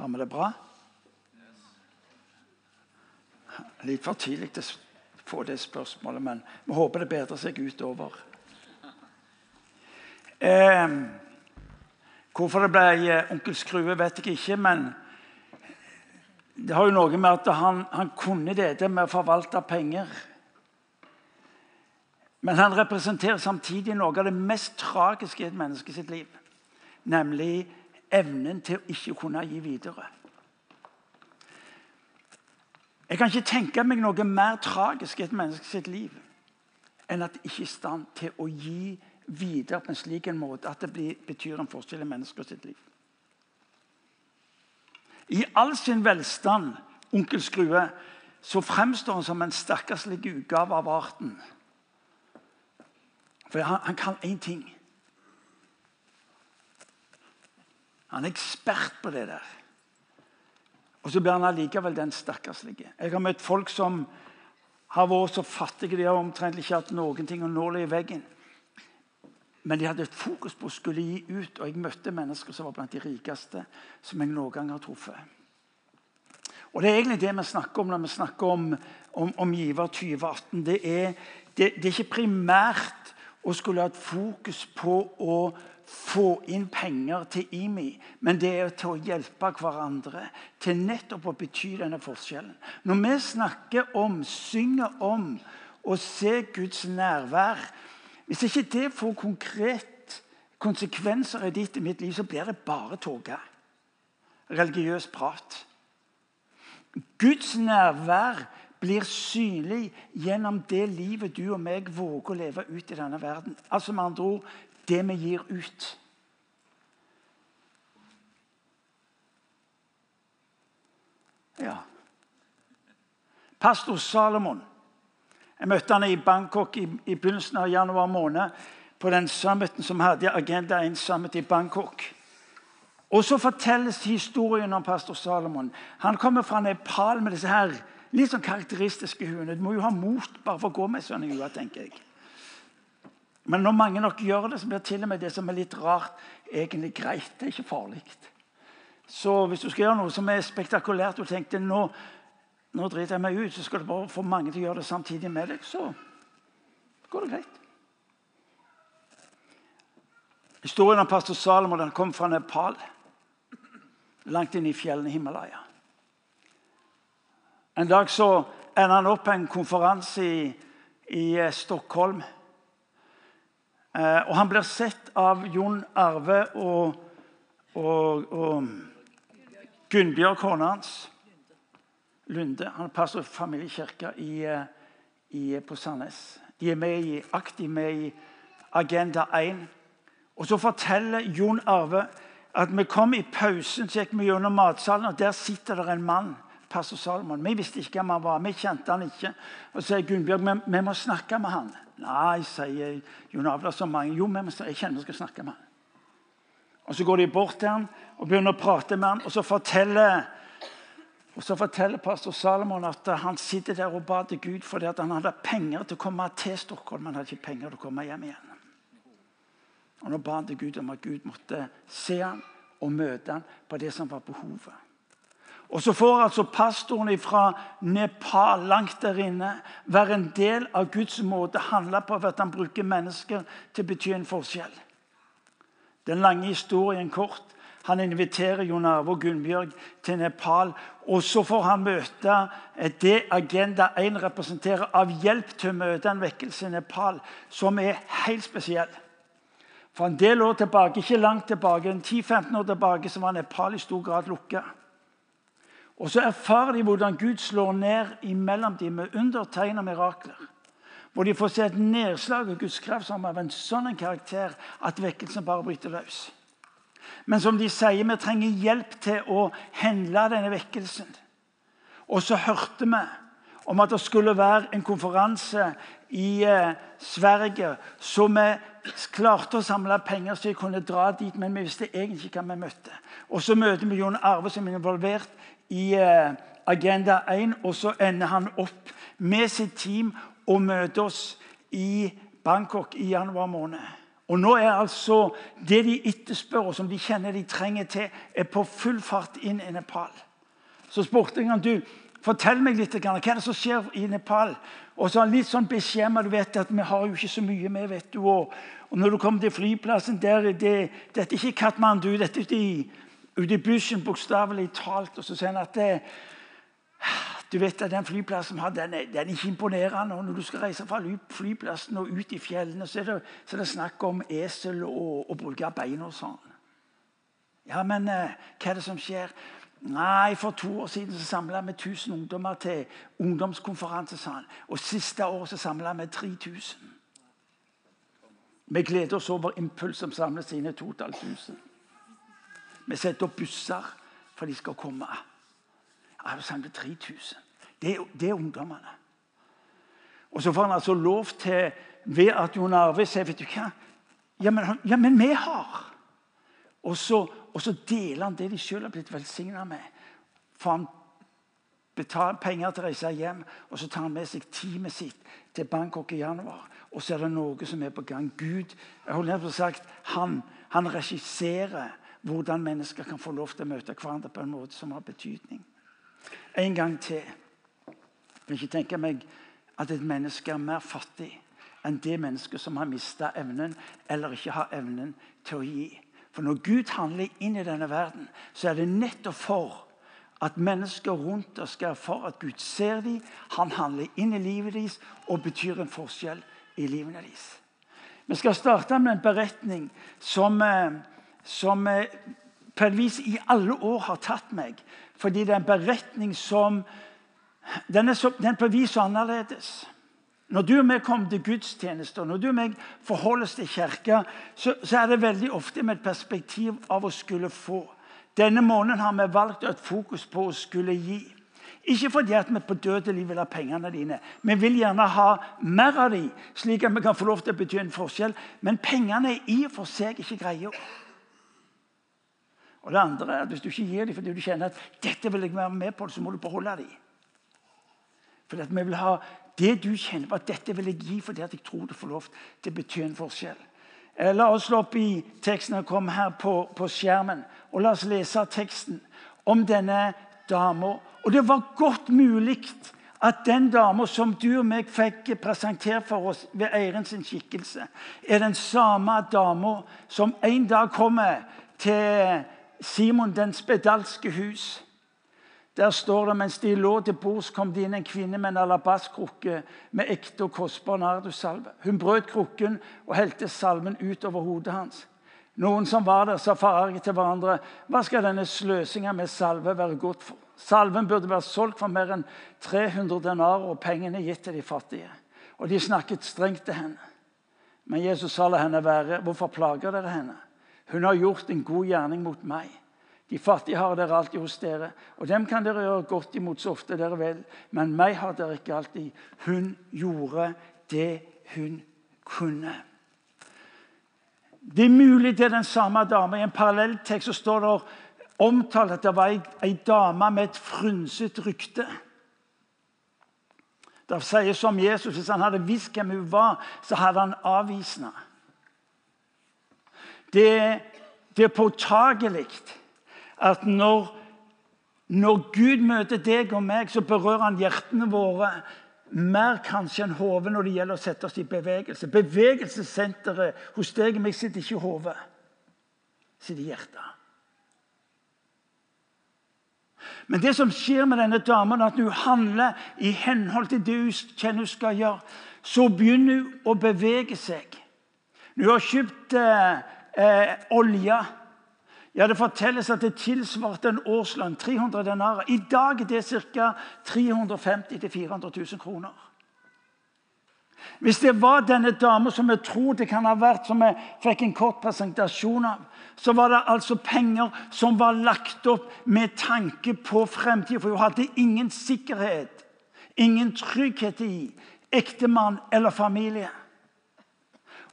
Har vi det bra? Litt for tidlig å få det spørsmålet, men vi håper det bedrer seg utover. Eh, hvorfor det ble eh, onkel Skrue, vet jeg ikke, men det har jo noe med at han, han kunne det med å forvalte penger. Men han representerer samtidig noe av det mest tragiske i et menneske sitt liv. Nemlig evnen til å ikke kunne gi videre. Jeg kan ikke tenke meg noe mer tragisk i et menneske sitt liv enn at det ikke er i stand til å gi videre på en slik en måte at det blir, betyr en forskjell i mennesker sitt liv. I all sin velstand, onkel Skrue, så fremstår han som en stakkarslig utgave av arten. For han, han kan én ting. Han er ekspert på det der. Og så blir han allikevel den stakkarslige. Jeg har møtt folk som har vært så fattige de har omtrent ikke hatt noen ting å nåle i veggen. Men de hadde et fokus på å skulle gi ut. Og jeg møtte mennesker som var blant de rikeste som jeg noen gang har truffet. Og Det er egentlig det vi snakker om når vi snakker om, om, om Giver 2018. Det er, det, det er ikke primært å skulle ha et fokus på å få inn penger til IMI, men det er til å hjelpe hverandre til nettopp å bety denne forskjellen. Når vi snakker om, synger om å se Guds nærvær Hvis ikke det får konkret konsekvenser i ditt og mitt liv, så blir det bare tåke. Religiøs prat. Guds nærvær blir synlig gjennom det livet du og meg våger å leve ut i denne verden. Altså med andre ord det vi gir ut. Ja. Pastor Salomon. Jeg møtte han i Bangkok i, i begynnelsen av januar måned. På den summiten som hadde Agenda 1 Summit i Bangkok. Og så fortelles historien om pastor Salomon. Han kommer fra Nepal med disse her litt sånn karakteristiske huene. Du må jo ha mot bare for å gå med sånne huer, tenker jeg. Men når mange nok gjør det, så blir til og med det som er litt rart, egentlig greit. Det er ikke farlig. Så hvis du skal gjøre noe som er spektakulært og tenkte nå, nå driter jeg meg ut, så skal du bare få mange til å gjøre det samtidig med deg, så går det greit. Historien om pastor Salomon den kom fra Nepal, langt inn i fjellene i Himalaya. En dag så ender han opp på en konferanse i, i eh, Stockholm. Eh, og han blir sett av Jon Arve og, og, og Gunnbjørg, kona hans. Lunde. Han passer familiekirka i, eh, i, på Sandnes. De er med i, aktivt med i Agenda 1. Og så forteller Jon Arve at vi kom i pausen, så gikk vi gjennom matsalen, og der sitter det en mann. pastor Salomon. Vi visste ikke hvem han var. Vi kjente han ikke. Og så sier Gunnbjørg vi, vi må snakke med han. Nei, sier Jon Avla så mange. Jo, men jeg kjenner jeg skal snakke med han. Og Så går de bort til han og begynner å prate med han, og så forteller, og så forteller pastor Salomon at han sitter der og ba til Gud fordi han hadde penger til å komme til Stockholm. Han hadde ikke penger til å komme hjem igjen. Og Nå ba han til Gud om at Gud måtte se han og møte han på det som var behovet. Og så får altså pastoren fra Nepal langt der inne være en del av Guds måte å handle på ved at han bruker mennesker til å bety en forskjell. Den lange historien kort. Han inviterer Jon Arve og Gunnbjørg til Nepal. Og så får han møte det Agenda 1 representerer av hjelp til å møte en vekkelse i Nepal som er helt spesiell. For en del år tilbake, ikke langt tilbake, 10-15 år tilbake, så var Nepal i stor grad lukka. Og så erfarer de hvordan Gud slår ned imellom dem med undertegn og mirakler. Hvor de får se et nedslag av Guds kraft som av en sånn karakter at vekkelsen bare bryter løs. Men som de sier, vi trenger hjelp til å hendle denne vekkelsen. Og så hørte vi om at det skulle være en konferanse i eh, Sverige. Så vi klarte å samle penger så vi kunne dra dit, men vi visste egentlig ikke hva vi møtte. Og så møter vi Jon Arve, som er involvert i eh, Agenda 1. Og så ender han opp med sitt team og møter oss i Bangkok i januar måned. Og nå er altså det de etterspør, og som de kjenner de trenger til, er på full fart inn i Nepal. Så spurte jeg ham du, fortell meg litt, hva er det som skjer i Nepal. Og så litt sånn beskjed du vet at vi har jo ikke så mye med. vet du, og, når du kommer til flyplassen der, det, Dette er ikke Katmandu, dette er de ute i bussen, bokstavelig talt. Og så sier han at det, du vet at Den flyplassen har, den er, den er, ikke imponerende. og Når du skal reise fra flyplassen og ut i fjellene, så er det, så er det snakk om esel og å bruke bein og sånn. Ja, men eh, hva er det som skjer? Nei, For to år siden så samla vi 1000 ungdommer til ungdomskonferanse. Sånn. Og siste år så samla vi 3000. Vi gleder oss over Impuls som samler sine 2500. Vi setter opp busser for de skal komme. Jeg har samlet 3000. Det, det er ungdommene. Og så får han altså lov til, ved at Jon Arve sier vet du hva? Ja men, ja, men vi har. Og så, og så, deler han det de selv har blitt velsigna med. For han betaler penger til å reise hjem, og så tar han med seg teamet sitt til Bangkok i januar. Og så er det noe som er på gang. Gud jeg holder på sagt, han, han regisserer hvordan mennesker kan få lov til å møte hverandre på en måte som har betydning. En gang til. Jeg kan ikke tenke meg at et menneske er mer fattig enn det mennesket som har mista evnen eller ikke har evnen til å gi. For når Gud handler inn i denne verden, så er det nettopp for at mennesker rundt oss skal erfare at Gud ser dem, han handler inn i livet deres og betyr en forskjell i livet deres. Vi skal starte med en beretning som, eh, som eh, på et vis i alle år har tatt meg. Fordi det er en beretning som Den er, så, den er på et vis annerledes. Når du og meg kommer til gudstjenester, når du og meg forholder oss til kirka, så, så, er det veldig ofte med et perspektiv av å skulle få. Denne måneden har vi valgt et fokus på å skulle gi. Ikke fordi at vi på dødelig vil ha pengene dine. Vi vil gjerne ha mer av dem, slik at vi kan få lov til å bety en forskjell. Men pengene er i og for seg ikke greia. Og det andre er at Hvis du ikke gir dem fordi du kjenner at dette vil jeg være med på, så må du beholde dem. Fordi at vi vil ha det du kjenner på at dette vil jeg gi fordi at jeg tror det får lov til å bety en forskjell. Eh, la oss slå opp i teksten som kom her på, på, skjermen. og La oss lese teksten om denne dama. Og det var godt mulig at den dama som du og meg fikk presentert for oss ved Eiren sin skikkelse, er den samme dama som en dag kommer til Simon den spedalske hus. Der står det mens de lå til bords, kom det inn en kvinne med en alabaskrukke med ekte og kostbar nardussalve. Hun brøt krukken og helte salven ut over hodet hans. Noen som var der, sa forarget til hverandre, hva skal denne sløsinga med salve være godt for? Salven burde være solgt for mer enn 300 denarer og pengene gitt til de fattige. Og de snakket strengt til henne. Men Jesus sa la henne være. Hvorfor plager dere henne? Hun har gjort en god gjerning mot meg. De fattige har dere alltid hos dere, og dem kan dere gjøre godt imot så ofte dere vil. Men meg har dere ikke alltid. Hun gjorde det hun kunne. Det er mulig det er den samme dama. I en parallelltekst står det omtalt at det var ei, dame med et frynset rykte. Det sies som Jesus, Hvis han hadde visst hvem hun var, så hadde han avvist henne. Det, det er påtagelig at når, når Gud møter deg og meg, så berører han hjertene våre mer kanskje enn hodet når det gjelder å sette oss i bevegelse. Bevegelsessenteret hos deg og meg sitter ikke i hodet, sitter i hjertet. Men det som skjer med denne damen, at hun handler i henhold til det hun kjenner hun skal gjøre, så begynner hun å bevege seg. Når Hun har kjøpt eh, eh, olje. Ja, Det fortelles at det tilsvarte en årslønn, 300 denarer. I dag er det ca. 350 000-400 000 kroner. Hvis det var denne dama som jeg tror det kan ha vært, som jeg fikk en kort presentasjon av, så var det altså penger som var lagt opp med tanke på fremtiden. For hun hadde ingen sikkerhet, ingen trygghet i ektemann eller familie.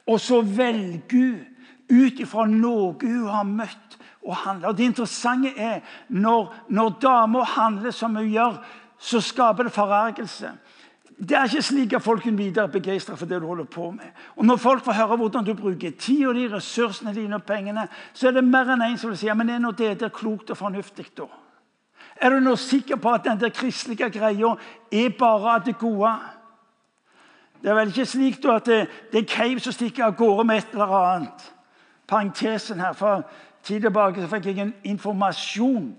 Og så velger hun ut ifra noe hun har møtt og handla. Det interessante er når, når damer handler som hun gjør, så skaper det forargelse. det er ikke slik at folk kan videre begeistra for det du holder på med. Og Når folk får høre hvordan du bruker tida di, ressursene dine og pengene, så er det mer enn en som vil si ja, men er nå det der klokt og fornuftig. da? Er du nå sikker på at den der kristelige greia er bare av det gode? Det er vel ikke slik da, at det, det er Cave som stikker av gårde med et eller annet. Parentesen her, For tid tilbake så fikk jeg en informasjon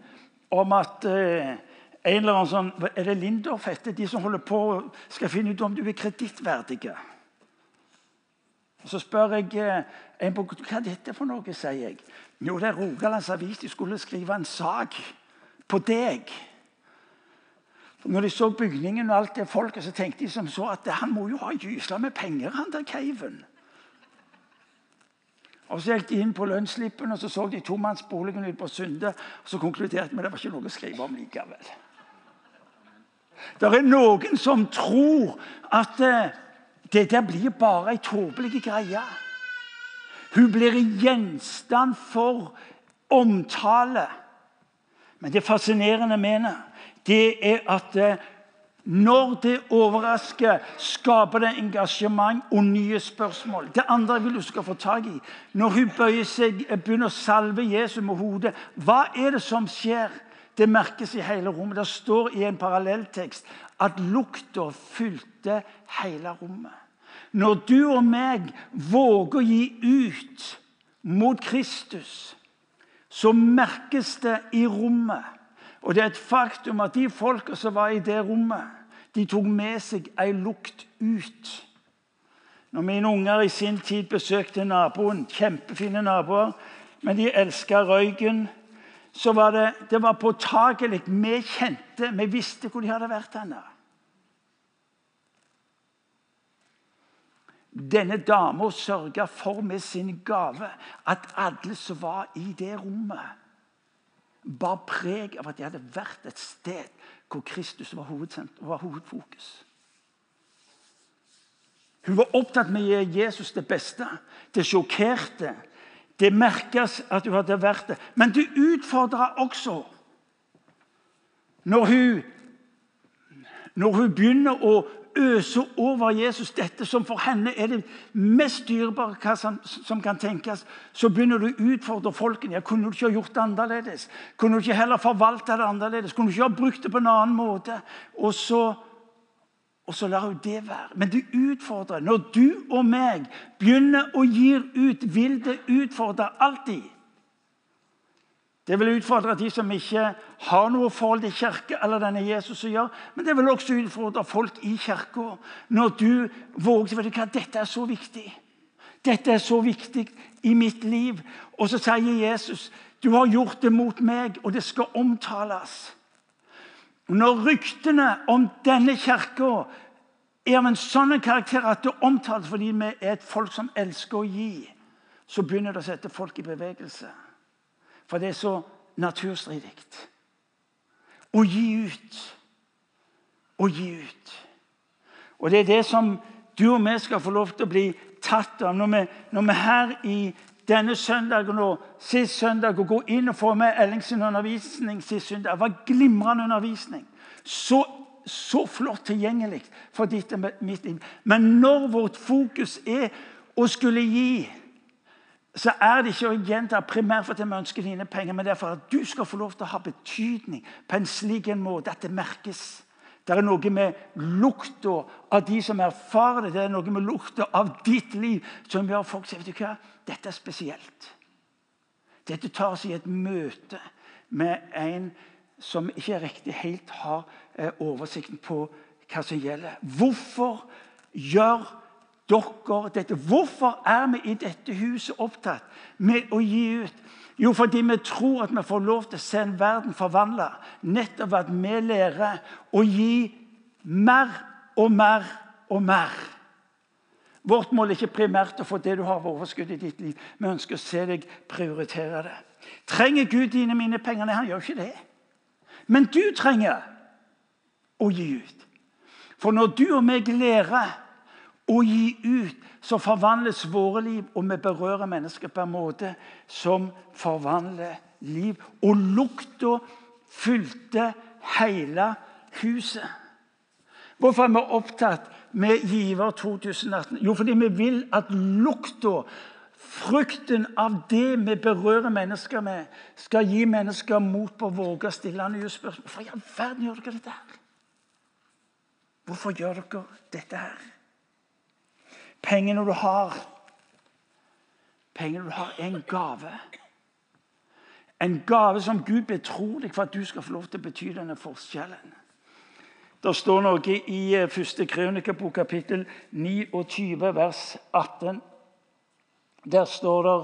om at eh, en eller annen sånn, Er det Lindorf heter? De som holder på skal finne ut om du er kredittverdig. Så spør jeg eh, en på hva dette for noe, sier jeg. Jo, det er Rogalands Avis. De skulle skrive en sak på deg. Når de så bygningen og alt det folket, så tenkte de som så at han må jo ha gysla med penger, han der Keiven. Og Så gikk de inn på lønnsslippen og så så de tomannsboligen ute på Sunde. og Så konkluderte vi det var ikke noe å skrive om likevel. Det er noen som tror at eh, det der blir bare ei tåpelig greie. Hun blir gjenstand for omtale. Men det fascinerende med henne det er at eh, når det overrasker, skaper det engasjement og nye spørsmål. Det andre vil du skal få tak i, Når hun bøyer seg, eh, begynner å salve Jesus med hodet, hva er det som skjer? Det merkes i hele rommet. Det står i en parallelltekst at lukta fylte hele rommet. Når du og meg våger å gi ut mot Kristus, så merkes det i rommet. Og det er et faktum at de folka som var i det rommet, de tok med seg ei lukt ut. Når mine unger i sin tid besøkte naboen, kjempefine naboer, men de elska røyken så var det, det var påtagelig. Vi kjente, vi visste hvor de hadde vært henne. Denne dama sørga for med sin gave at alle som var i det rommet, bar preg av at de hadde vært et sted hvor Kristus var, var hovedfokus. Hun var opptatt med å gi Jesus det beste. Det sjokkerte. Det merkes at hun hadde vært det. Men det utfordra også når hun, når hun begynner å øse over Jesus dette som for henne er det mest dyrebare som, kan tenkes, så begynner du å utfordre folkene. Ja, kunne du ikke ha gjort det annerledes? Kunne du ikke heller forvalta det annerledes? Kunne du ikke ha brukt det på en annen måte? Og så og så lar hun det være. Men det utfordrer. Når du og meg begynner å gi ut, vil det utfordre alltid. Det vil utfordre de som ikke har noe forhold til kirke, eller denne Jesus som gjør, men det vil også utfordre folk i kirka. Når du våger vet du hva, Dette er så viktig. Dette er så viktig i mitt liv. Og så sier Jesus du har gjort det mot meg, og det skal omtales. Når ryktene om denne kirka er av en sånn karakter at det omtales fordi vi er et folk som elsker å gi, så begynner det å sette folk i bevegelse. For det er så naturstridig. Å gi ut. Å gi ut. Og det er det som du og vi skal få lov til å bli tatt av. Når vi, når vi her i denne søndagen og sist søndag å gå inn og få med Ellingsen undervisning sist søndag. Det var glimrende undervisning. Så, så flott tilgjengelig for ditt og mitt liv. Men når vårt fokus er å skulle gi, så er det ikke å gjenta primært for at vi ønsker dine penger, men det er for at du skal få lov til å ha betydning på en slik en måte at det merkes. Det er noe med lukta av de som erfarer det. Det er noe med lukta av ditt liv som gjør folk sier vet du hva, dette er spesielt. Dette tar seg i et møte med en som ikke riktig helt har eh, oversikten på hva som gjelder. Hvorfor gjør dere dette? Hvorfor er vi i dette huset opptatt med å gi ut? Jo, fordi vi tror at vi får lov til å se en verden forvandla. Nettopp at vi lærer å gi mer og mer og mer. Vårt mål er ikke primært å få det du har av overskudd i ditt liv. Vi ønsker å se deg prioritere det. Trenger Gud dine mine penger? Nei, han gjør ikke det. Men du trenger å gi ut. For når du og meg lærer å gi ut, så forvandles våre liv, og vi berører mennesker på en måte som forvandler liv. Og lukta fylte hele huset. Hvorfor er vi opptatt med Giver 2018? Jo, fordi vi vil at lukta, frukten av det vi berører mennesker med, skal gi mennesker mot på å våge å stille nye spørsmål. Hvorfor i all verden gjør dere dette her? Hvorfor gjør dere dette her? Pengene du har, pengene du har, er en gave. En gave som Gud betror deg for at du skal få lov til å bety denne forskjellen. Det står noe i eh, første Krønikebok, kapittel 29, vers 18. Der står det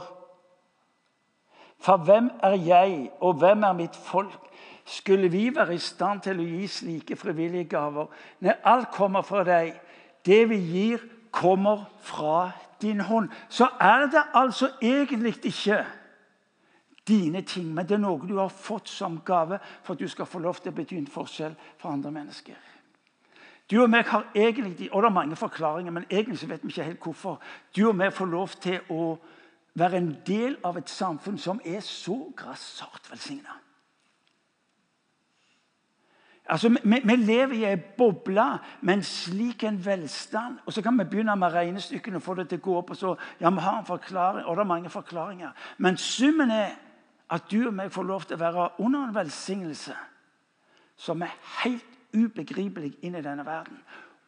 For hvem er jeg, og hvem er mitt folk? Skulle vi være i stand til å gi slike frivillige gaver? Når alt kommer fra deg. Det vi gir, kommer fra din hånd. Så er det altså egentlig ikke dine ting, men det er noe du har fått som gave for at du skal få lov til å bety en forskjell for andre mennesker. Du og meg har egentlig, og det er mange forklaringer, men egentlig så vet vi ikke helt hvorfor. Du og meg får lov til å være en del av et samfunn som er så grassat velsigna. Altså, vi, vi, lever i ei boble med en slik en velstand. Og så kan vi begynne med regnestykkene og få det til å gå opp. Og så, ja, vi har en forklaring, og det er mange forklaringer. Men summen er at du og meg får lov til å være under en velsignelse som er helt ubegripelig inn i denne verden.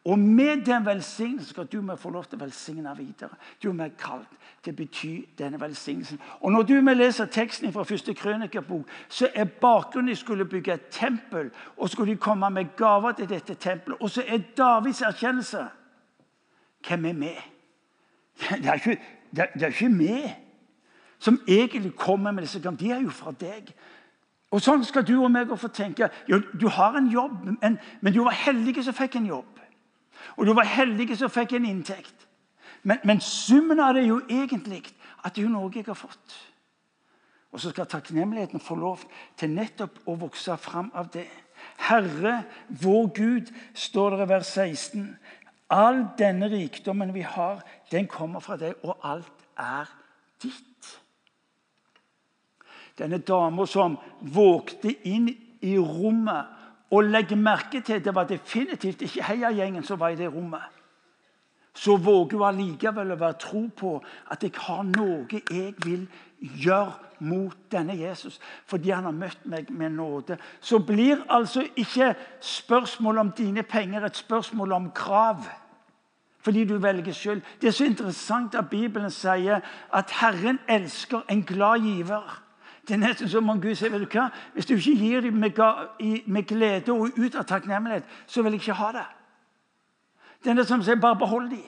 Og med den velsignelsen skal du få lov til å velsigne videre. Du er kalt til å bety denne velsignelsen. Og Når du med leser teksten fra første krønikerbok, så er bakgrunnen de skulle bygge et tempel. Og skulle de komme med gaver til dette tempelet. Og så er Davids erkjennelse Hvem er med? Det er ikke, det er ikke med som egentlig kommer med disse gavene, de er jo fra deg. Og Sånn skal du og meg få tenke. Jo, du har en jobb, men, men, du var heldig som fikk en jobb. Og du var heldig som fikk en inntekt. Men, men summen av det er jo egentlig at det er noe jeg har fått. Og så skal takknemligheten få lov til nettopp å vokse fram av det. Herre, vår Gud, står det i vers 16. All denne rikdommen vi har, den kommer fra deg, og alt er ditt. Denne dama som vågte inn i rommet og legge merke til det var definitivt ikke heiagjengen som var i det rommet. Så våger hun allikevel å være tro på at jeg har noe jeg vil gjøre mot denne Jesus, fordi han har møtt meg med nåde. Så blir altså ikke spørsmålet om dine penger et spørsmål om krav. Fordi du velger selv. Det er så interessant at Bibelen sier at Herren elsker en glad giver. Det er nesten som om Gud sier vet du hva? Hvis du ikke gir dem med, glede og ut av takknemlighet, så vil jeg ikke ha det. Det er det som sier bare behold dem.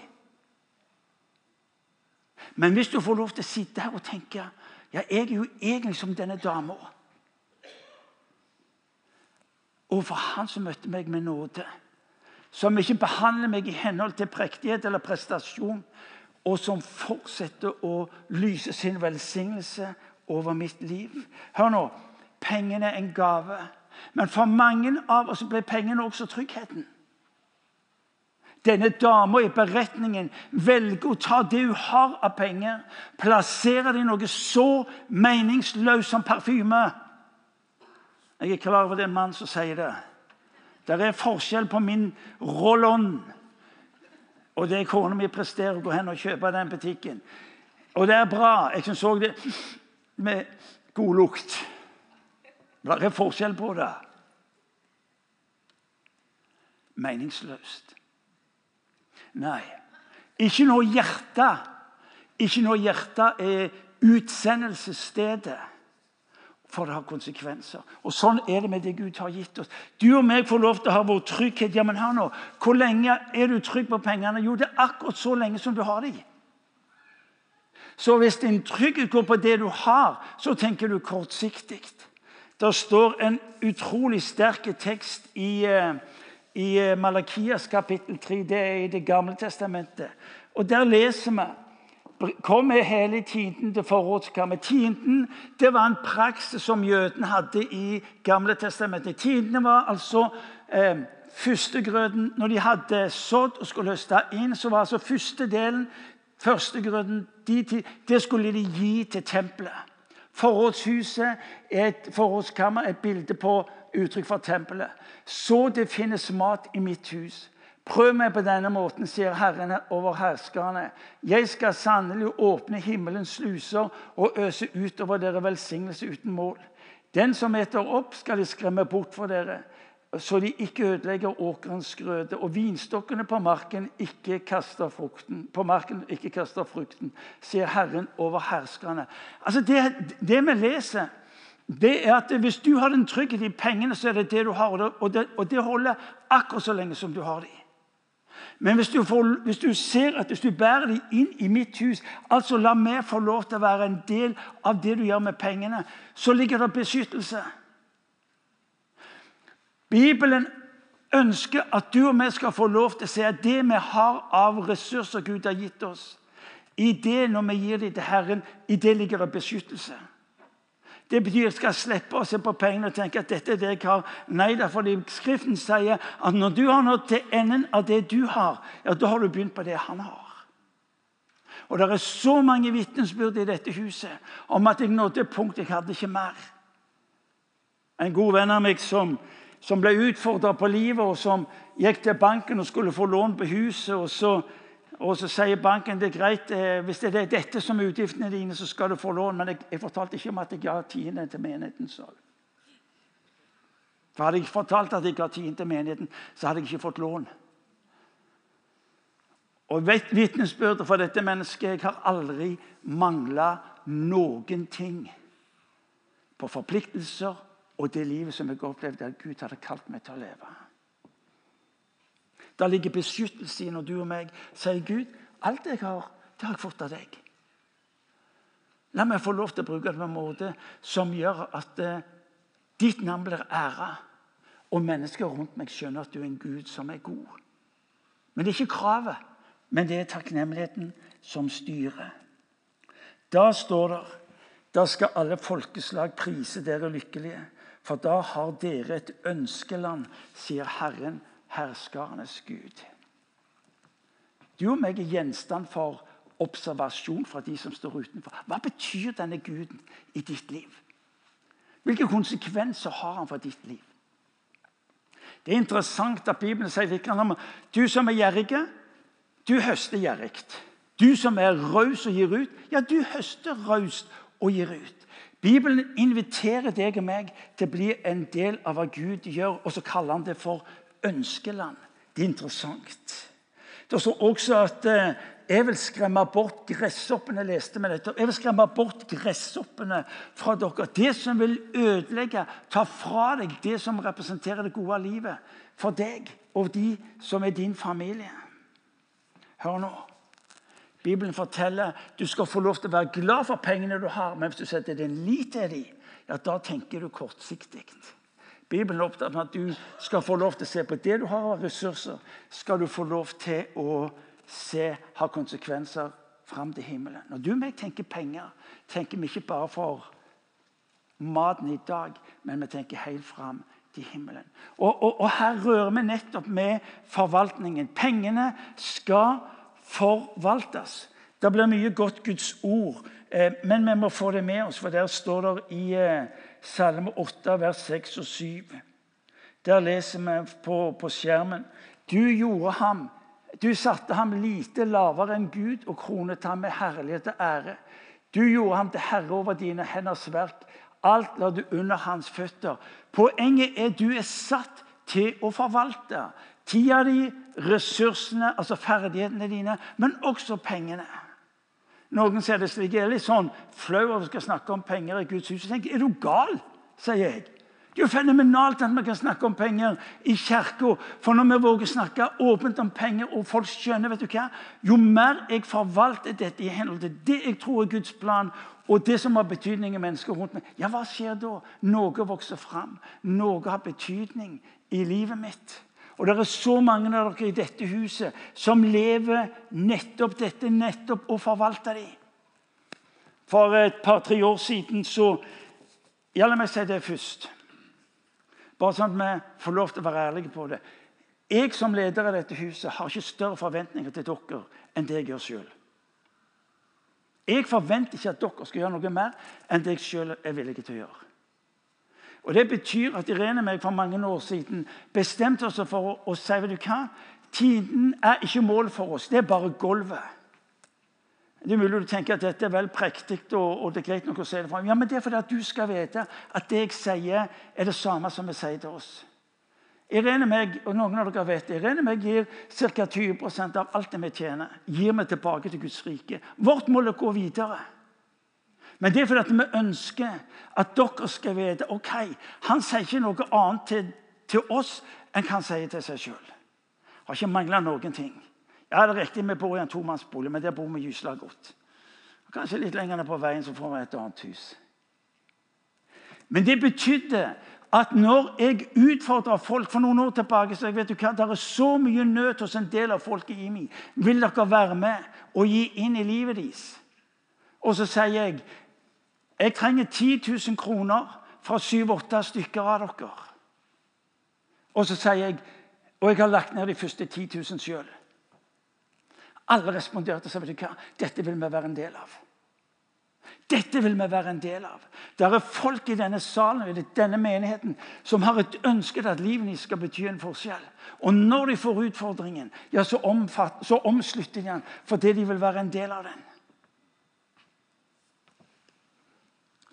Men hvis du får lov til å sitte her og tenke ja, jeg er jo egentlig som denne dama. for han som møtte meg med nåde. Som ikke behandler meg i henhold til prektighet eller prestasjon. Og som fortsetter å lyse sin velsignelse over mitt liv. Hør nå. Pengene er en gave. Men for mange av oss ble pengene også tryggheten. Denne dama i beretningen velger å ta det hun har av penger, plassere det i noe så meningsløst som parfyme. Jeg er klar over det er en mann som sier det. Det er forskjell på min roll-on og det kona mi presterer å gå hen og kjøpe den butikken. Og det er bra. Jeg så det med god lukt. Det er forskjell på det. Meningsløst. Nei. Ikke når hjertet Ikke når hjertet er utsendelsesstedet. For det har konsekvenser. Og Sånn er det med det Gud har gitt oss. Du og meg får lov til å ha vår trygghet. Ja, men her nå. Hvor lenge er du trygg på pengene? Jo, det er akkurat så lenge som du har dem. Så hvis din trygghet går på det du har, så tenker du kortsiktig. Det står en utrolig sterk tekst i, eh, i eh, Malakias kapittel 3. Det er i Det gamle testamentet. Og Der leser vi Kom med hele tienden til forrådskammer. Tienden det var en praksis som jødene hadde i Gamle testamentet. Tiendene var altså eh, førstegrøten. Når de hadde sådd og skulle høste inn, så var altså første delen Førstegrøden de, det skulle de gi til tempelet. Forrådshuset er et forrådskammer, et bilde på uttrykk for tempelet. Så det finnes mat i mitt hus. Prøv meg på denne måten, sier Herren over herskerne. Jeg skal sannelig åpne himmelens sluser og øse utover dere velsignelse uten mål. Den som eter opp, skal de skremme bort for dere, så de ikke ødelegger åkerens grøde, og vinstokkene på marken ikke kaster frukten, på marken ikke kaster frukten, sier Herren over herskerne. Altså det, det vi leser, det er at hvis du har den trygghet i pengene, så er det det du har. Og det, og det holder akkurat så lenge som du har dem. Men hvis du, får, hvis du, ser at hvis du bærer dem inn i mitt hus, altså la meg få lov til å være en del av det du gjør med pengene, så ligger det beskyttelse. Bibelen ønsker at du og vi skal få lov til å se at det vi har av ressurser Gud har gitt oss, i det når vi gir dem til Herren, i det ligger det beskyttelse. Det betyr at jeg skal slippe å se på pengene og tenke at dette er det jeg har. Nei, det er fordi Skriften sier at når du har nådd til enden av det du har, ja, da har du begynt på det han har. Og Det er så mange vitnesbyrd i dette huset om at jeg nådde et punkt jeg hadde ikke mer. En god venn av meg som, som ble utfordra på livet, og som gikk til banken og skulle få lån på huset. og så og så sier banken det er greit, eh, hvis det er dette som er utgiftene dine, så skal du få lån. Men jeg, jeg fortalte ikke om at jeg ga tiende til menigheten. Så. For Hadde jeg fortalt at jeg ga tiende til menigheten, så hadde jeg ikke fått lån. Og vitnesbyrdet for dette mennesket Jeg har aldri mangla noen ting på forpliktelser og det livet som jeg opplevde at Gud hadde kalt meg til å leve. Der ligger beskyttelse i når du og meg sier Gud, alt jeg har, det har jeg fått av deg. La meg få lov til å bruke det på en måte som gjør at eh, ditt navn blir æra, og mennesker rundt meg skjønner at du er en Gud som er god. Men det er ikke kravet, men det er takknemligheten som styrer. Da står det da skal alle folkeslag prise dere lykkelige, for da har dere et ønskeland, sier Herren herskernes Gud. Du og meg er gjenstand for observasjon fra de som står utenfor. Hva betyr denne guden i ditt liv? Hvilke konsekvenser har han for ditt liv? Det er interessant at Bibelen sier litt om du som er gjerrig, du høster gjerrig. Du som er raus og gir ut, ja, du høster raust og gir ut. Bibelen inviterer deg og meg til å bli en del av hva Gud gjør, og så kaller han det for ønskeland. Det er interessant. Det står også at eh, jeg vil skremme bort gresshoppene. leste med dette. Jeg vil skremme bort gresshoppene fra dere. Det som vil ødelegge, ta fra deg det som representerer det gode livet for deg og de som er din familie. Hør nå. Bibelen forteller du skal få lov til å være glad for pengene du har, men hvis du setter din lit til dem, ja, da tenker du kortsiktig. Bibelen er opptatt med at du skal få lov til å se på det du har av ressurser. Skal du få lov til å se ha konsekvenser fram til himmelen. Når du og meg tenker penger, tenker vi ikke bare for maten i dag, men vi tenker helt fram til himmelen. Og, og, og her rører vi nettopp med forvaltningen. Pengene skal forvaltes. Det blir mye godt Guds ord, eh, men vi må få det med oss, for der står det i eh, Salme 8, vers 6 og 7. Der leser vi på, på skjermen Du gjorde ham du satte ham lite lavere enn Gud og kronet ham med herlighet og ære. Du gjorde ham til herre over dine henders verk. Alt la du under hans føtter. Poenget er du er satt til å forvalte tida di, ressursene, altså ferdighetene dine, men også pengene. Noen ser det slik. Jeg er litt sånn flau over å snakke om penger i Guds hus. Jeg tenker, Er du gal? sier jeg. Det er jo fenomenalt at vi kan snakke om penger i kirka. For når vi våger snakke åpent om penger, og folk skjønner vet du hva, Jo mer jeg forvalter dette i henhold til det jeg tror er Guds plan, og det som har betydning i mennesker rundt meg, ja, hva skjer da? Noe vokser fram. Noe har betydning i livet mitt. Og det er så mange av dere i dette huset som lever nettopp dette, nettopp å forvalte dem. For et par-tre år siden så Ja, la meg si det først. Bare sånn at vi får lov til å være ærlige på det. Jeg som leder av dette huset har ikke større forventninger til dere enn det jeg gjør sjøl. Jeg forventer ikke at dere skal gjøre noe mer enn det jeg sjøl er villig til å gjøre. Og Det betyr at Irene og meg for mange år siden bestemte oss for å, å si vet du hva? Tiden er ikke mål for oss, det er bare gulvet. Det er mulig du tenker at dette er vel prektig og, og, det er greit nok å si det fra. Ja, men det er fordi at du skal vite at det jeg sier, er det samme som jeg sier til oss. Irene meg, og noen av dere vet det, Irene meg gir ca. 20% av alt det vi tjener. gir vi tilbake til Guds rike. Vårt mål er å gå videre. Men det er fordi vi ønsker at dere skal vite ok, han sier ikke noe annet til, til oss enn han sier til seg sjøl. Har ikke mangla noen ting. Ja, det er riktig, Vi bor i en tomannsbolig, men der bor vi gysla godt. Kanskje litt lenger ned på veien så får vi et annet hus. Men det betydde at når jeg utfordra folk for noen år tilbake så jeg vet du hva, Det er så mye nød hos en del av folket i meg. Vil dere være med og gi inn i livet deres? Og så sier jeg jeg trenger 10 000 kroner fra syv-åtte stykker av dere. Og så sier jeg og jeg har lagt ned de første 10 000 sjøl. Alle responderte og sa vet du hva, dette vil vi være en del av. Dette vil vi være en del av. Det er folk i denne salen i denne menigheten, som har et ønske til at livet skal bety en forskjell. Og når de får utfordringen, ja, så, omfatt, så omslutter de den fordi de vil være en del av den.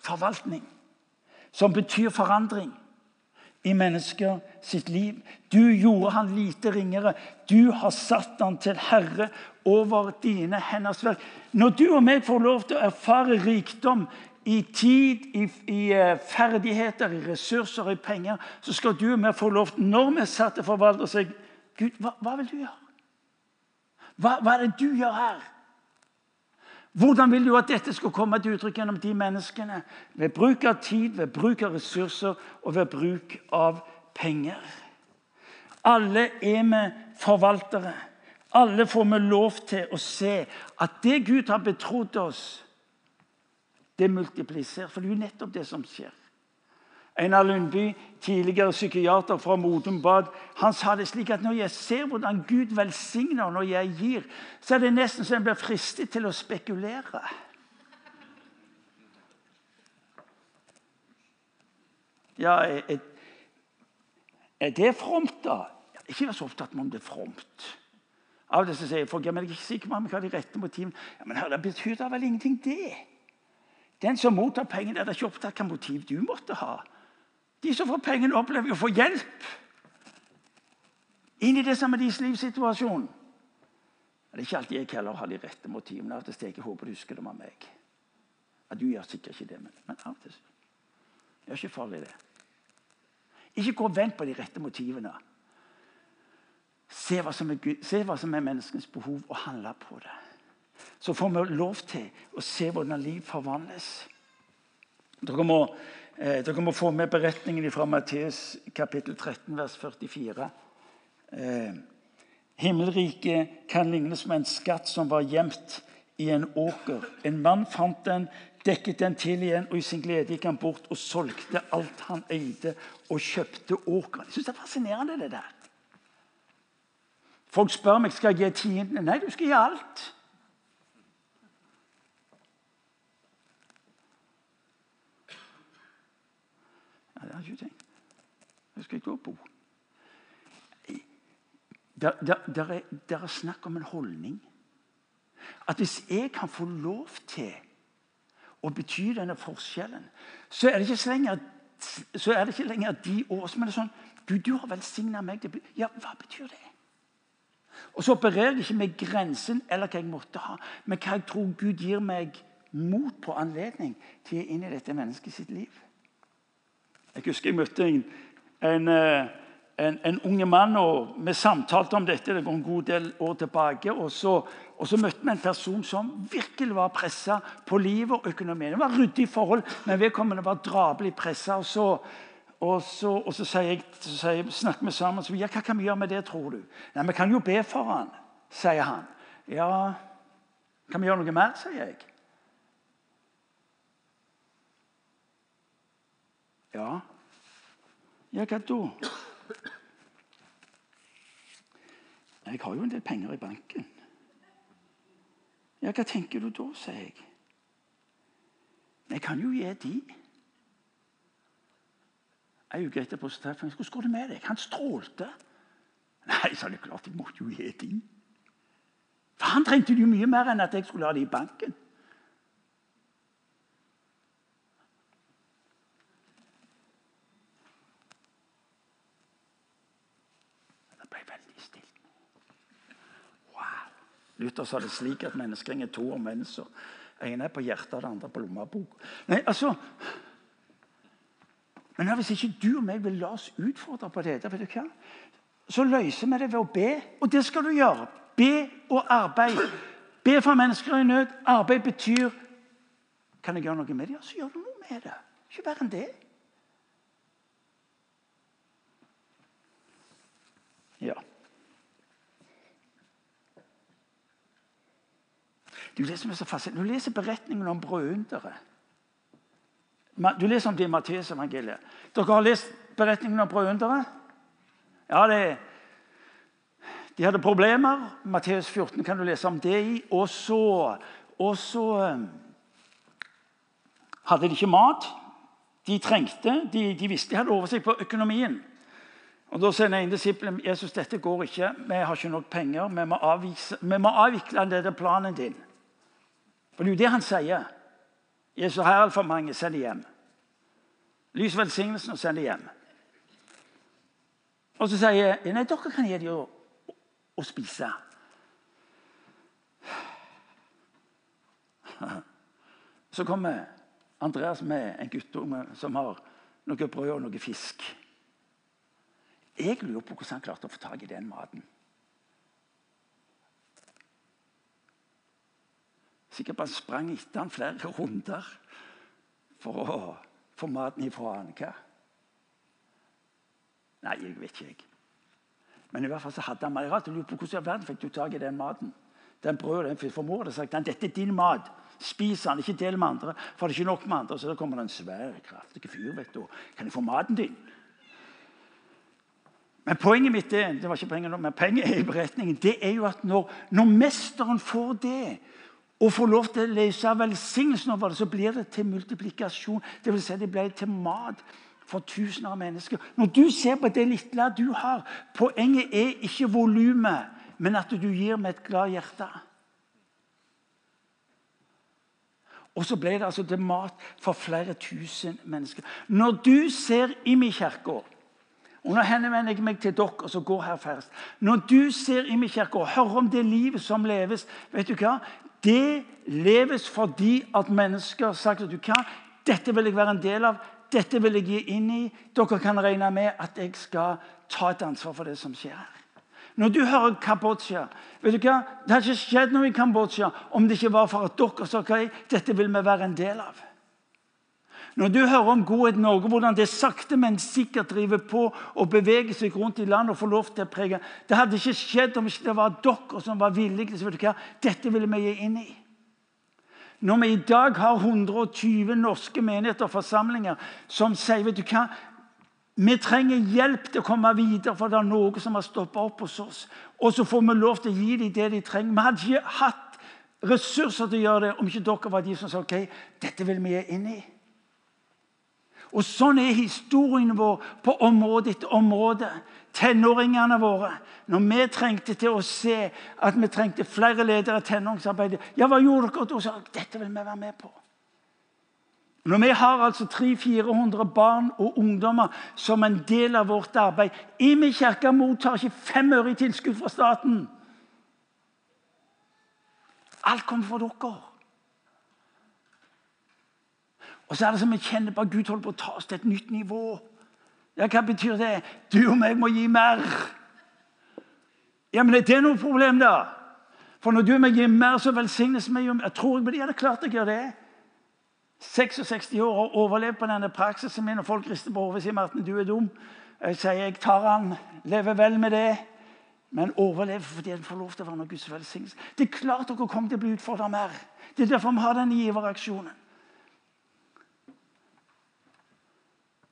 Forvaltning, som betyr forandring i mennesker sitt liv. Du gjorde han lite ringere. Du har satt han til herre over dine henders verk. Når du og meg får lov til å erfare rikdom i tid, i, i uh, ferdigheter, i ressurser, i penger, så skal du og meg få lov til, når vi er satt til å si Gud, hva, hva, vil du gjøre? Hva, hva er det du gjør her? Hvordan vil du at dette skal komme til uttrykk gjennom de menneskene? Ved bruk av tid, ved bruk av ressurser og ved bruk av penger. Alle er vi forvaltere. Alle får vi lov til å se at det Gud har betrodd oss, det multipliserer. For det er jo nettopp det som skjer. Einar Lundby, tidligere psykiater fra Modum Bad, han sa det slik at når jeg ser hvordan Gud velsigner når jeg gir, så er det nesten så jeg blir fristet til å spekulere. Ja, er, det fromt, da? Ikke vær så opptatt med om det er fromt. Av det så sier folk ja, men jeg er ikke sikker på om jeg har de rette motivene. Ja, men Det betyr da vel ingenting, det. Den som mottar pengene, er da ikke opptatt hvilket motiv du måtte ha. De som får pengene, opplever å få hjelp inn i det som er deres livssituasjon. Det er ikke alltid jeg heller har de rette motivene. Det til jeg håper du husker dem av meg. Ja, du gjør sikkert ikke det, men, men av og til Det er ikke farlig, det. Ikke gå og vent på de rette motivene. Se hva, er, se hva som er menneskens behov, og handle på det. Så får vi lov til å se hvordan liv forvandles. Dere må Eh, dere må få med beretningen fra Matteus kapittel 13, vers 44. Eh, Himmelriket kan lignes med en skatt som var gjemt i en åker. En mann fant den, dekket den til igjen, og i sin glede gikk han bort og solgte alt han eide, og kjøpte åkeren. Jeg syns det er fascinerende, det der. Folk spør meg skal jeg gi tiendene. Nei, du skal gi alt. Det har ikke tenkt. Jeg skal ikke. Det, det, det, er, det snakk om en holdning. At hvis jeg kan få lov til å bety denne forskjellen, så er det ikke lenger, så er det ikke lenger de ord som er sånn Gud, du har velsigna meg. Ja, hva betyr det? Og så opererer jeg ikke med grensen eller hva jeg måtte ha, men hva jeg tror Gud gir meg mot på anledning til å inn i dette mennesket sitt liv. Jeg husker jeg møtte en, en, eh, en, en unge mann, og vi samtalte om dette det går en god del år tilbake. Og så, og så møtte vi en person som virkelig var pressa på livet og økonomien. Det var ryddige forhold, men vedkommende var drabelig pressa. Og så, og så, og så, sier jeg, så sier snakker vi sammen så ja, hva kan vi gjøre med det, tror du? Nei, Vi kan jo be for han, sier han. Ja, kan vi gjøre noe mer, sier jeg. Ja. Ja, hva da? Jeg har jo en del penger i banken. Ja, hva tenker du da, sier jeg. Jeg kan jo gi de. Ei uke etterpå så treffer jeg Hvordan går det med deg? Han strålte. Nei, er det klart, jeg måtte jo gi de. For han trengte jo mye mer enn at jeg skulle ha det i banken. Det ble veldig stilt. Wow. Luther sa det slik at menneskering er to omvendelser. ene er på hjertet, det andre på lommeboka. Nei, altså... Men hvis ikke du og meg vil la oss utfordre på dette, vet du hva? så løser vi det ved å be. Og det skal du gjøre. Be og arbeid. Be for mennesker i nød. Arbeid betyr Kan jeg gjøre noe med det? Ja, så gjør du noe med det. Ikke verre enn det. Ja. Det er det som er så fascinerende. Du leser beretningen om brødunderet. Du leser om det i Matteusevangeliet. Dere har lest beretningen om brødunderet? Ja, det, De hadde problemer. Matteus 14 kan du lese om det i. Og så, og så um, hadde de ikke mat. De trengte, de, de visste de hadde oversikt på økonomien. Og Da sier den ene disippelen Jesus, dette går ikke, vi har ikke nok penger. Vi må avvikle denne planen din. For det er jo det han sier. Jesus, har altfor mange. Send dem hjem. Lys velsignelsen og send dem hjem. Og så sier jeg nei, dere kan gi dem å, å spise. Så kommer Andreas med en guttunge som har noe brød og noe fisk. Jeg lurer på hvordan han klarte å få tak i den maten. Sikkert han sprang etter han flere runder for å få maten ifra han. Hva? Nei, jeg vet ikke. jeg. Men i hvert fall så hadde han meg rart. Jeg lurer på hvordan i verden fikk du tak i den maten. Den brødet, den For mor hadde sagt dette er din mat. Spis den, ikke del med andre. For det er ikke nok med andre. Så da kommer det en svær, kraftig fyr. vet du. Kan jeg få maten din? Men poenget mitt er, det var ikke poenget nå, men poenget er i beretningen, det er jo at når, når mesteren får det, og få lov til å lese velsignelsen over det, så blir det til multiplikasjon. Det vil si det blir til mat for tusener av mennesker. Når du ser på det lille du har Poenget er ikke volumet, men at du gir med et glad hjerte. Og så ble det altså til mat for flere tusen mennesker. Når du ser i kirka og Nå henvender jeg meg til dere som går her først. Når du ser i kirka og hører om det livet som leves vet du hva? Det leves fordi at mennesker har sagt at du kan. dette vil jeg være en del av. Dette vil jeg gi inn i. Dere kan regne med at jeg skal ta et ansvar for det som skjer her. Når du hører Kambodsja vet du hva? Det har ikke skjedd noe i Kambodsja om det ikke var for at dere sa okay, dette vil vi være en del av. Når du hører om Godhet Norge, hvordan det sakte, men sikkert driver på og beveger seg rundt i landet og får lov til å prege Det hadde ikke skjedd om ikke det var dere som var villige vet du hva? Dette ville vi gi inn i. Når vi i dag har 120 norske menigheter og forsamlinger som sier vet du hva, vi trenger hjelp til å komme videre, for det er noe som har stoppa opp hos oss. Og så får vi lov til å gi dem det de trenger. Vi hadde ikke hatt ressurser til å gjøre det om ikke dere var de som sa ok, dette vil vi gi inn i. Og Sånn er historien vår på område etter område. Tenåringene våre. Når vi trengte til å se at vi trengte flere ledere i tenåringsarbeidet, ja, hva gjorde dere? Sa dette vil vi være med på. Når vi har altså 300-400 barn og ungdommer som en del av vårt arbeid Imi kirke mottar ikke fem øre i tilskudd fra staten. Alt kommer fra dere. Og så er det som vi kjenner at Gud holder på å ta oss til et nytt nivå. Ja, Hva betyr det? Du og meg må gi mer. Ja, men er det noe problem, da? For når du og meg gir mer, så velsignes vi jo Jeg tror jeg hadde klart jeg gjør det. 66 år og overlevd på denne praksisen min, og folk rister på hodet og sier Martin, du er dum. Jeg sier jeg tar han, lever vel med det, men overlever fordi en får lov til å være noe Guds velsignelse. Det er klart dere kommer til å bli utfordra mer. Det er derfor vi har denne giveraksjonen.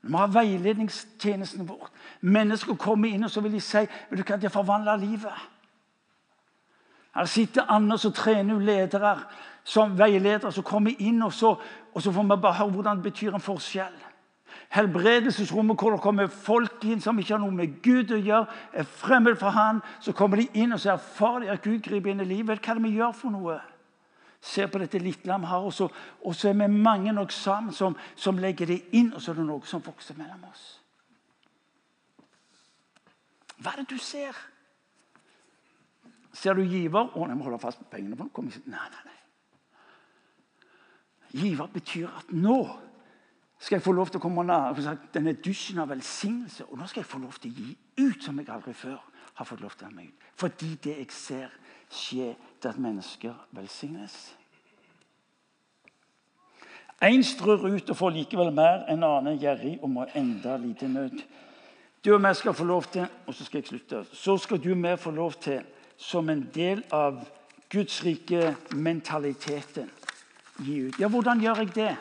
Vi må ha veiledningstjenesten vår. Mennesker kommer inn og så vil de si vet du hva, det forvandler livet. Her sitter Anders og trener ledere som veiledere som kommer inn, og så, og så får vi bare høre hvordan det betyr en forskjell. Helbredelsesrommet hvor det kommer folk inn som ikke har noe med Gud å gjøre, er fremmed for han, Så kommer de inn og så erfarer de at Gud griper inn i livet. Hva er det vi gjør for noe? Ser på dette lille lam her. og så, og så er vi mange nok sammen som, som, legger det inn, og så er det noe som vokser mellom oss. Hva er det du ser? Ser du giver? Å, jeg må holde fast på pengene. For Nei, nei, nei. Giver betyr at nå skal jeg få lov til å komme nær denne dusjen av velsignelse. Og nå skal jeg få lov til å gi ut som jeg aldri før har fått lov til å gi ut. Fordi det jeg ser, skje til at mennesker velsignes. Én strør ut og får likevel mer, en annen gjerrig og må enda lite nød. Du og meg skal få lov til og så skal jeg slutte, så skal du og meg få lov til, som en del av Guds rike mentaliteten, gi ut. Ja, hvordan gjør jeg det?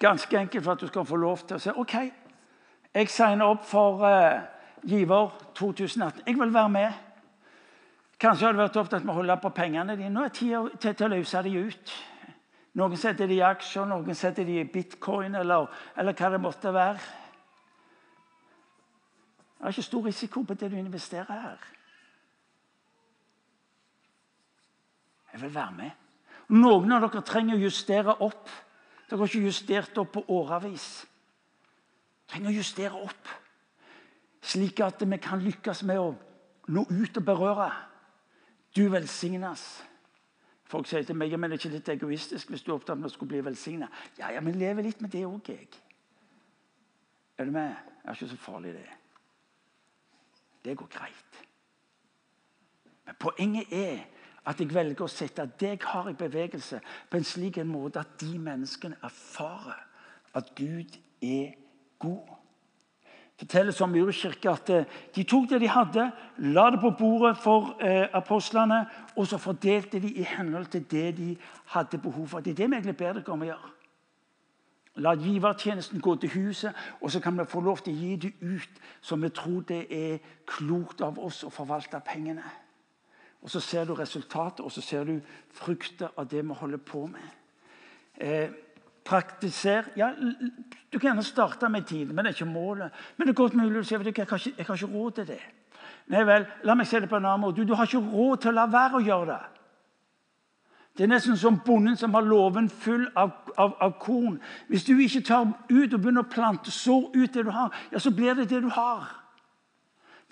Ganske enkelt for at du skal få lov til å si OK, jeg signer opp for uh, Giver 2018. Jeg vil være med. Kanskje har du vært opptatt med å holde på pengene dine. Nå er tida til, til å løse de ut. Noen setter de i aksjer, noen setter de i bitcoin eller, eller hva det måtte være. Det er ikke stor risiko på det du investerer her. Jeg vil være med. Noen av dere trenger å justere opp. Dere har ikke justert opp på årevis. Trenger å justere opp, slik at vi kan lykkes med å nå ut og berøre. Du velsignes. Folk sier til meg men det er ikke litt egoistisk hvis du er opptatt med å skulle bli velsigna. Ja, ja, men lever litt med det òg, jeg. Er du med? Det er ikke så farlig, det. Det går greit. Men poenget er at jeg velger å sette deg har i bevegelse, på en slik en måte at de menneskene erfarer at Gud er god fortelles om Urkirke at eh, de tok det de hadde, la det på bordet for eh, apostlene, og så fordelte de i henhold til det de hadde behov for. Det er det vi egentlig ber dere om å gjøre. La givertjenesten gå til huset, og så kan vi få lov til å gi det ut som vi tror det er klokt av oss å forvalte pengene. Og Så ser du resultatet, og så ser du frukter av det vi holder på med. Eh, praktisere ja, Du kan gjerne starte med tiden, men det er ikke målet. Men det er godt mulig å si at jeg, ikke, har ikke råd til det. Nei vel, la meg se det på en annen måte. Du, du har ikke råd til å la være å gjøre det. Det er nesten som bonden som har låven full av, av, av, korn. Hvis du ikke tar ut og begynner å plante, så ut det du har, ja, så blir det det du har.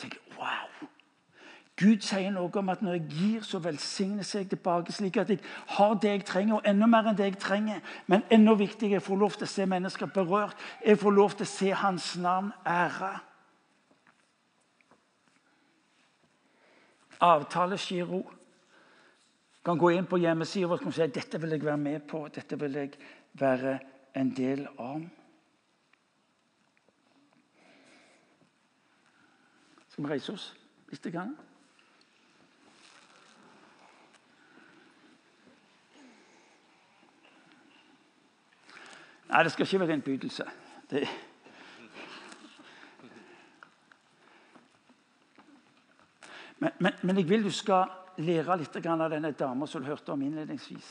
Tenk, wow, Gud sier noe om at når jeg gir, så velsignes jeg tilbake, slik at jeg har det jeg trenger, og enda mer enn det jeg trenger. Men enda viktigere, jeg får lov til å se mennesker berørt. Jeg får lov til å se Hans navn ære. Avtalegiro kan gå inn på hjemmesida og si dette vil jeg være med på, dette vil jeg være en del av. Skal vi reise oss litt? Grann? Nei, det skal ikke være innbydelse. Det... Men, men, men, jeg vil du skal lære litt av denne dama som du hørte om innledningsvis.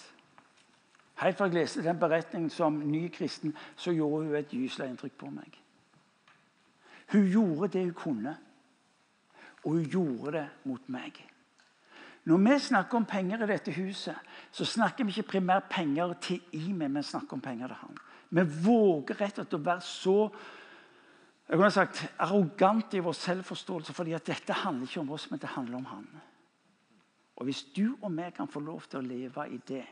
Helt fra jeg leste den beretningen som ny kristen, så gjorde hun et gyselig inntrykk på meg. Hun gjorde det hun kunne, og hun gjorde det mot meg. Når vi snakker om penger i dette huset, så snakker vi ikke primært penger til Imi, men snakker om penger til han. Vi våger rett og slett å være så jeg kunne sagt, arrogant i vår selvforståelse, fordi at dette handler ikke om oss, men det handler om Han. Og Hvis du og vi kan få lov til å leve i det,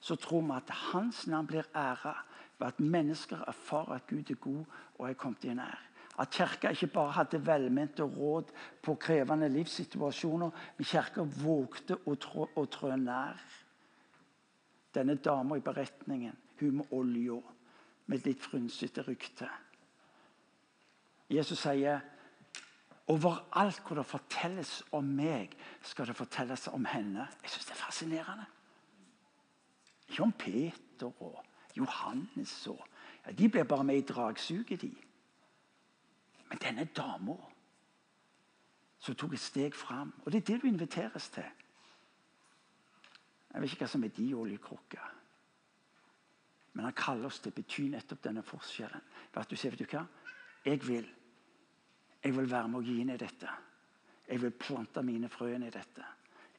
så tror vi at Hans navn blir æra ved at mennesker erfarer at Gud er god og er kommet i nær. At Kirka ikke bare hadde velmente råd på krevende livssituasjoner, men Kirka vågte å trå, å trå nær. Denne dama i beretningen, hun med olja med litt frynsete rykte. Jesus sier overalt hvor det fortelles om meg, skal det fortelles om henne. Jeg syns det er fascinerende. Ikke om Peter og Johannes og ja, De blir bare med i dragsuget, de. Men denne dama som tok et steg fram. Og det er det du inviteres til. Jeg vet ikke hva som er de oljekrukker. Men han kaller oss til å bety nettopp denne forskjellen. For at du sier, vet du hva? Jeg vil. Jeg vil være med å gi i dette. Jeg vil plante mine frøene i dette.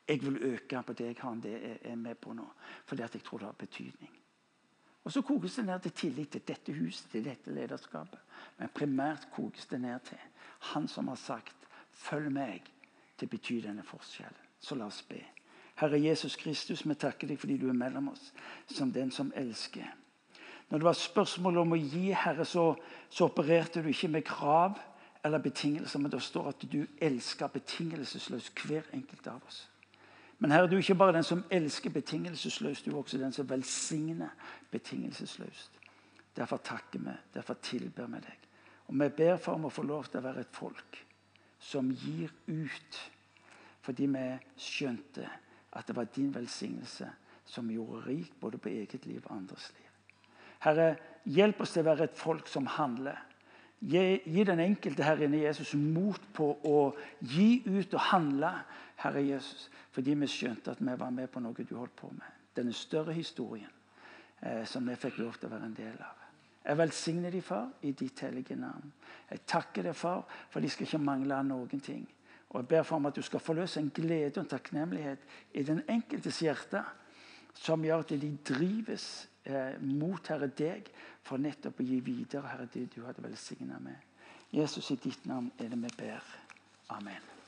Jeg vil øke på det jeg har, det jeg er med på nå. Fordi at jeg tror det har betydning. Og Så kokes det ned til tillit til dette huset, til dette lederskapet. Men primært kokes det ned til han som har sagt 'følg meg' til å bety denne forskjellen. Så la oss be. Herre Jesus Kristus, vi takker deg fordi du er mellom oss som den som elsker. Når det var spørsmål om å gi, Herre, så, så opererte du ikke med krav eller betingelser, men det står at du elsker betingelsesløst hver enkelt av oss. Men Herre, du er ikke bare den som elsker betingelsesløst, du er også den som velsigner betingelsesløst. Derfor takker vi, derfor tilber vi deg. Og vi ber for om å få lov til å være et folk som gir ut fordi vi skjønte at det var din velsignelse som gjorde rik både på eget liv og andres liv. Herre, hjelp oss til å være et folk som handler. Gi, den enkelte her inne Jesus mot på å gi ut og handle, Herre Jesus, fordi vi skjønte at vi var med på noe du holdt på med. Denne større historien eh, som vi fikk lov til å være en del av. Jeg velsigner de, far, i ditt hellige navn. Jeg takker deg, far, for de skal ikke mangle noen ting. Og jeg ber for om at du skal forløse en glede og en takknemlighet i den enkeltes hjerte, som gjør at de drives eh, mot Herre deg for nettopp å gi videre Herre det du hadde velsigna med. Jesus, i ditt navn er det vi ber. Amen.